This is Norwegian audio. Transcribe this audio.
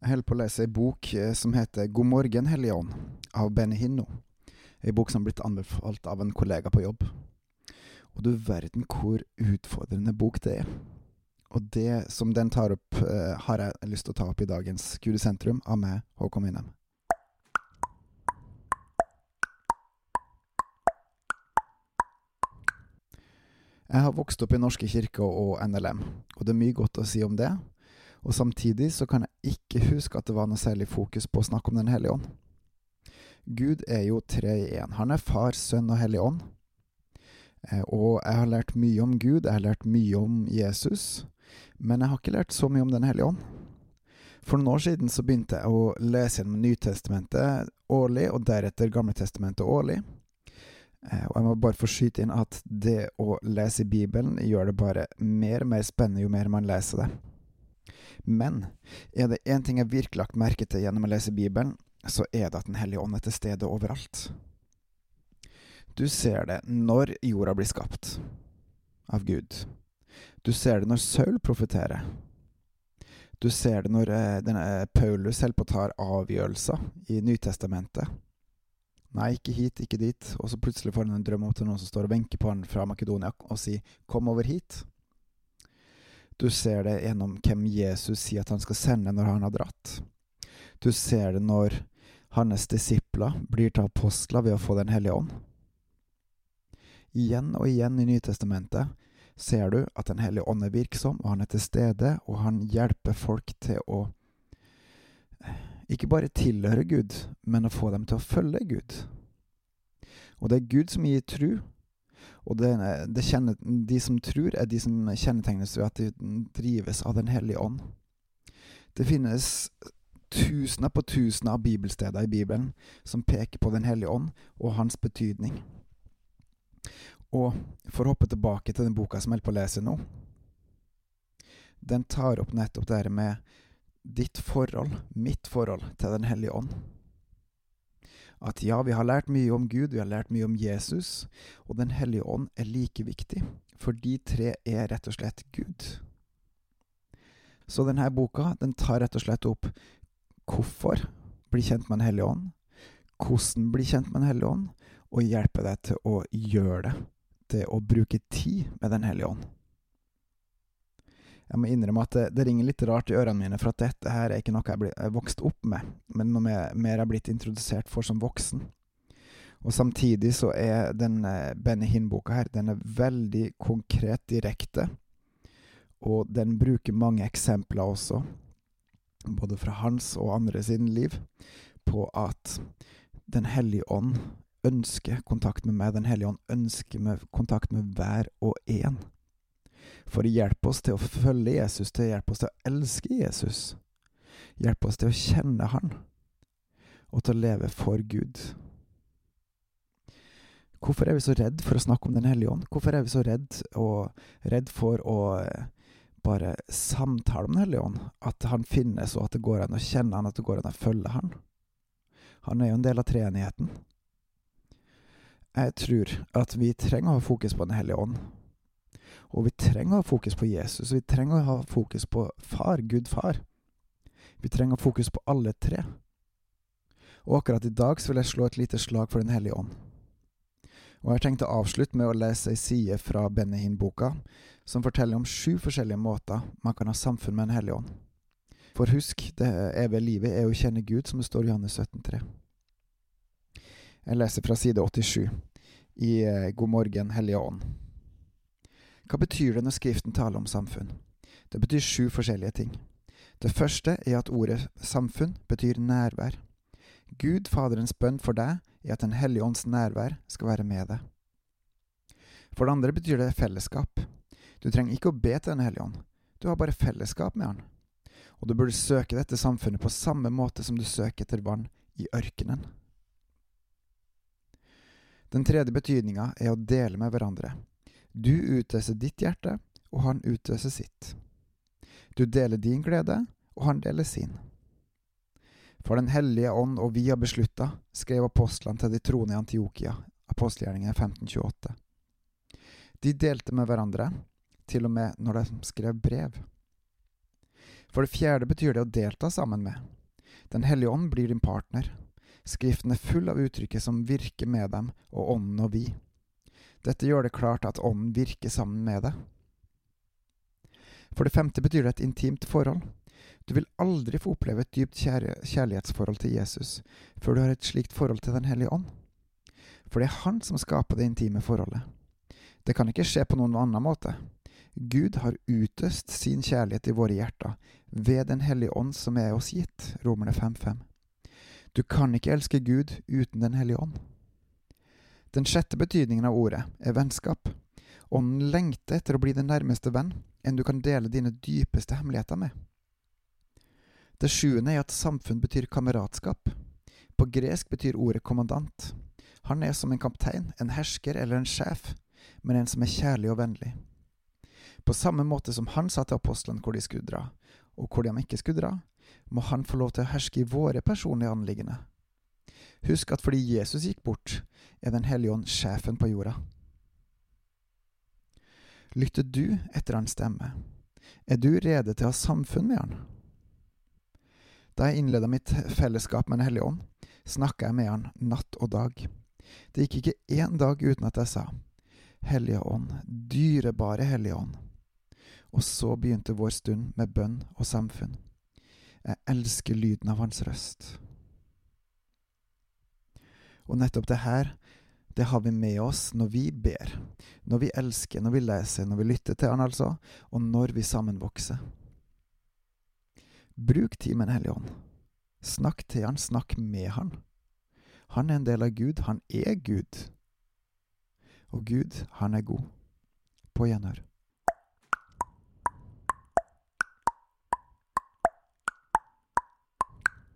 Jeg holder på å lese ei bok eh, som heter God morgen, Hellige av Benny Hinno. Ei bok som har blitt anbefalt av en kollega på jobb. Og du verden hvor utfordrende bok det er. Og det som den tar opp, eh, har jeg lyst til å ta opp i dagens Gud av meg, Håkon Winnem. Jeg har vokst opp i Norske kirker og NLM, og det er mye godt å si om det. Og samtidig så kan jeg ikke huske at det var noe særlig fokus på å snakke om Den hellige ånd. Gud er jo tre i én. Han er Far, Sønn og Hellig ånd. Eh, og jeg har lært mye om Gud, jeg har lært mye om Jesus, men jeg har ikke lært så mye om Den hellige ånd. For noen år siden så begynte jeg å lese gjennom Nytestamentet årlig, og deretter Gamletestamentet årlig. Eh, og jeg må bare få skyte inn at det å lese i Bibelen gjør det bare mer og mer spennende jo mer man leser det. Men er det én ting jeg virkelig har lagt merke til gjennom å lese Bibelen, så er det at Den hellige ånd er til stede overalt. Du ser det når jorda blir skapt av Gud. Du ser det når Saul profeterer. Du ser det når eh, denne Paulus holder på å ta avgjørelser i Nytestamentet. Nei, ikke hit, ikke dit. Og så plutselig får han en drøm om til noen som står og venker på han fra Makedonia og sier 'kom over hit'. Du ser det gjennom hvem Jesus sier at han skal sende når han har dratt. Du ser det når hans disipler blir til apostler ved å få Den hellige ånd. Igjen og igjen i Nytestamentet ser du at Den hellige ånd er virksom, og han er til stede, og han hjelper folk til å ikke bare tilhøre Gud, men å få dem til å følge Gud. Og det er Gud som gir tru, og det, det kjenner, de som tror, er de som kjennetegnes ved at de drives av Den hellige ånd. Det finnes tusener på tusener av bibelsteder i Bibelen som peker på Den hellige ånd og hans betydning. Og for å hoppe tilbake til den boka som jeg holder på å lese nå Den tar opp nettopp det her med ditt forhold, mitt forhold, til Den hellige ånd. At ja, vi har lært mye om Gud, vi har lært mye om Jesus, og Den hellige ånd er like viktig, for de tre er rett og slett Gud. Så denne boka den tar rett og slett opp hvorfor bli kjent med Den hellige ånd, hvordan bli kjent med Den hellige ånd, og hjelpe deg til å gjøre det, til å bruke tid med Den hellige ånd. Jeg må innrømme at det, det, ringer litt rart i ørene mine, for at dette her er ikke noe jeg har vokst opp med, men noe mer jeg er blitt introdusert for som voksen. Og samtidig så er den eh, Benny Hinn-boka her, den er veldig konkret direkte, og den bruker mange eksempler også, både fra hans og andre sin liv, på at Den hellige ånd ønsker kontakt med meg, Den hellige ånd ønsker kontakt med hver og en for å hjelpe oss til å følge Jesus, til å hjelpe oss til å elske Jesus. Hjelpe oss til å kjenne Han, og til å leve for Gud. Hvorfor er vi så redd for å snakke om Den hellige ånd? Hvorfor er vi så redd, og, redd for å eh, bare samtale om Den hellige ånd? At Han finnes, og at det går an å kjenne Han, at det går an å følge Han? Han er jo en del av treenigheten. Jeg tror at vi trenger å ha fokus på Den hellige ånd. Og vi trenger å ha fokus på Jesus, vi trenger å ha fokus på far, Gud far. Vi trenger å ha fokus på alle tre. Og akkurat i dag så vil jeg slå et lite slag for Den hellige ånd. Og jeg har tenkt å avslutte med å lese ei side fra Bennehin-boka, som forteller om sju forskjellige måter man kan ha samfunn med Den hellige ånd. For husk, det evige livet er å kjenne Gud, som det står i Johannes 17,3. Jeg leser fra side 87 i eh, God morgen, Hellige Ånd. Hva betyr det når Skriften taler om samfunn? Det betyr sju forskjellige ting. Det første er at ordet samfunn betyr nærvær. Gud Faderens bønn for deg er at Den hellige ånds nærvær skal være med deg. For det andre betyr det fellesskap. Du trenger ikke å be til Den hellige ånd, du har bare fellesskap med Han. Og du burde søke dette samfunnet på samme måte som du søker etter vann i ørkenen. Den tredje betydninga er å dele med hverandre. Du utøser ditt hjerte, og han utøser sitt. Du deler din glede, og han deler sin. For Den hellige ånd og vi har beslutta, skrev apostlene til de troende i Antiokia, apostelgjerningen 1528. De delte med hverandre, til og med når de skrev brev. For det fjerde betyr det å delta sammen med. Den hellige ånd blir din partner. Skriften er full av uttrykket som virker med dem, og ånden og vi. Dette gjør det klart at ånden virker sammen med deg. For det femte betyr det et intimt forhold. Du vil aldri få oppleve et dypt kjærlighetsforhold til Jesus før du har et slikt forhold til Den hellige ånd. For det er Han som skaper det intime forholdet. Det kan ikke skje på noen annen måte. Gud har utøst sin kjærlighet i våre hjerter ved Den hellige ånd som er oss gitt. Romerne 5.5. Du kan ikke elske Gud uten Den hellige ånd. Den sjette betydningen av ordet er vennskap. Ånden lengter etter å bli den nærmeste venn, enn du kan dele dine dypeste hemmeligheter med. Det sjuende er at samfunn betyr kameratskap. På gresk betyr ordet kommandant. Han er som en kaptein, en hersker eller en sjef, men en som er kjærlig og vennlig. På samme måte som han sa til apostlene hvor de skulle dra, og hvor de ikke skulle dra, må han få lov til å herske i våre personlige anliggende. Husk at fordi Jesus gikk bort, er Den hellige ånd sjefen på jorda. Lytter du etter hans stemme? Er du rede til å ha samfunn med han? Da jeg innleda mitt fellesskap med Den hellige ånd, snakka jeg med han natt og dag. Det gikk ikke én dag uten at jeg sa Hellige Ånd, dyrebare Hellige Ånd. Og så begynte vår stund med bønn og samfunn. Jeg elsker lyden av hans røst. Og nettopp det her, det har vi med oss når vi ber, når vi elsker, når vi leser, når vi lytter til Han, altså, og når vi sammen vokser. Bruk tid med Den hellige ånd. Snakk til Han, snakk med Han. Han er en del av Gud, han er Gud. Og Gud, han er god. På gjenhør.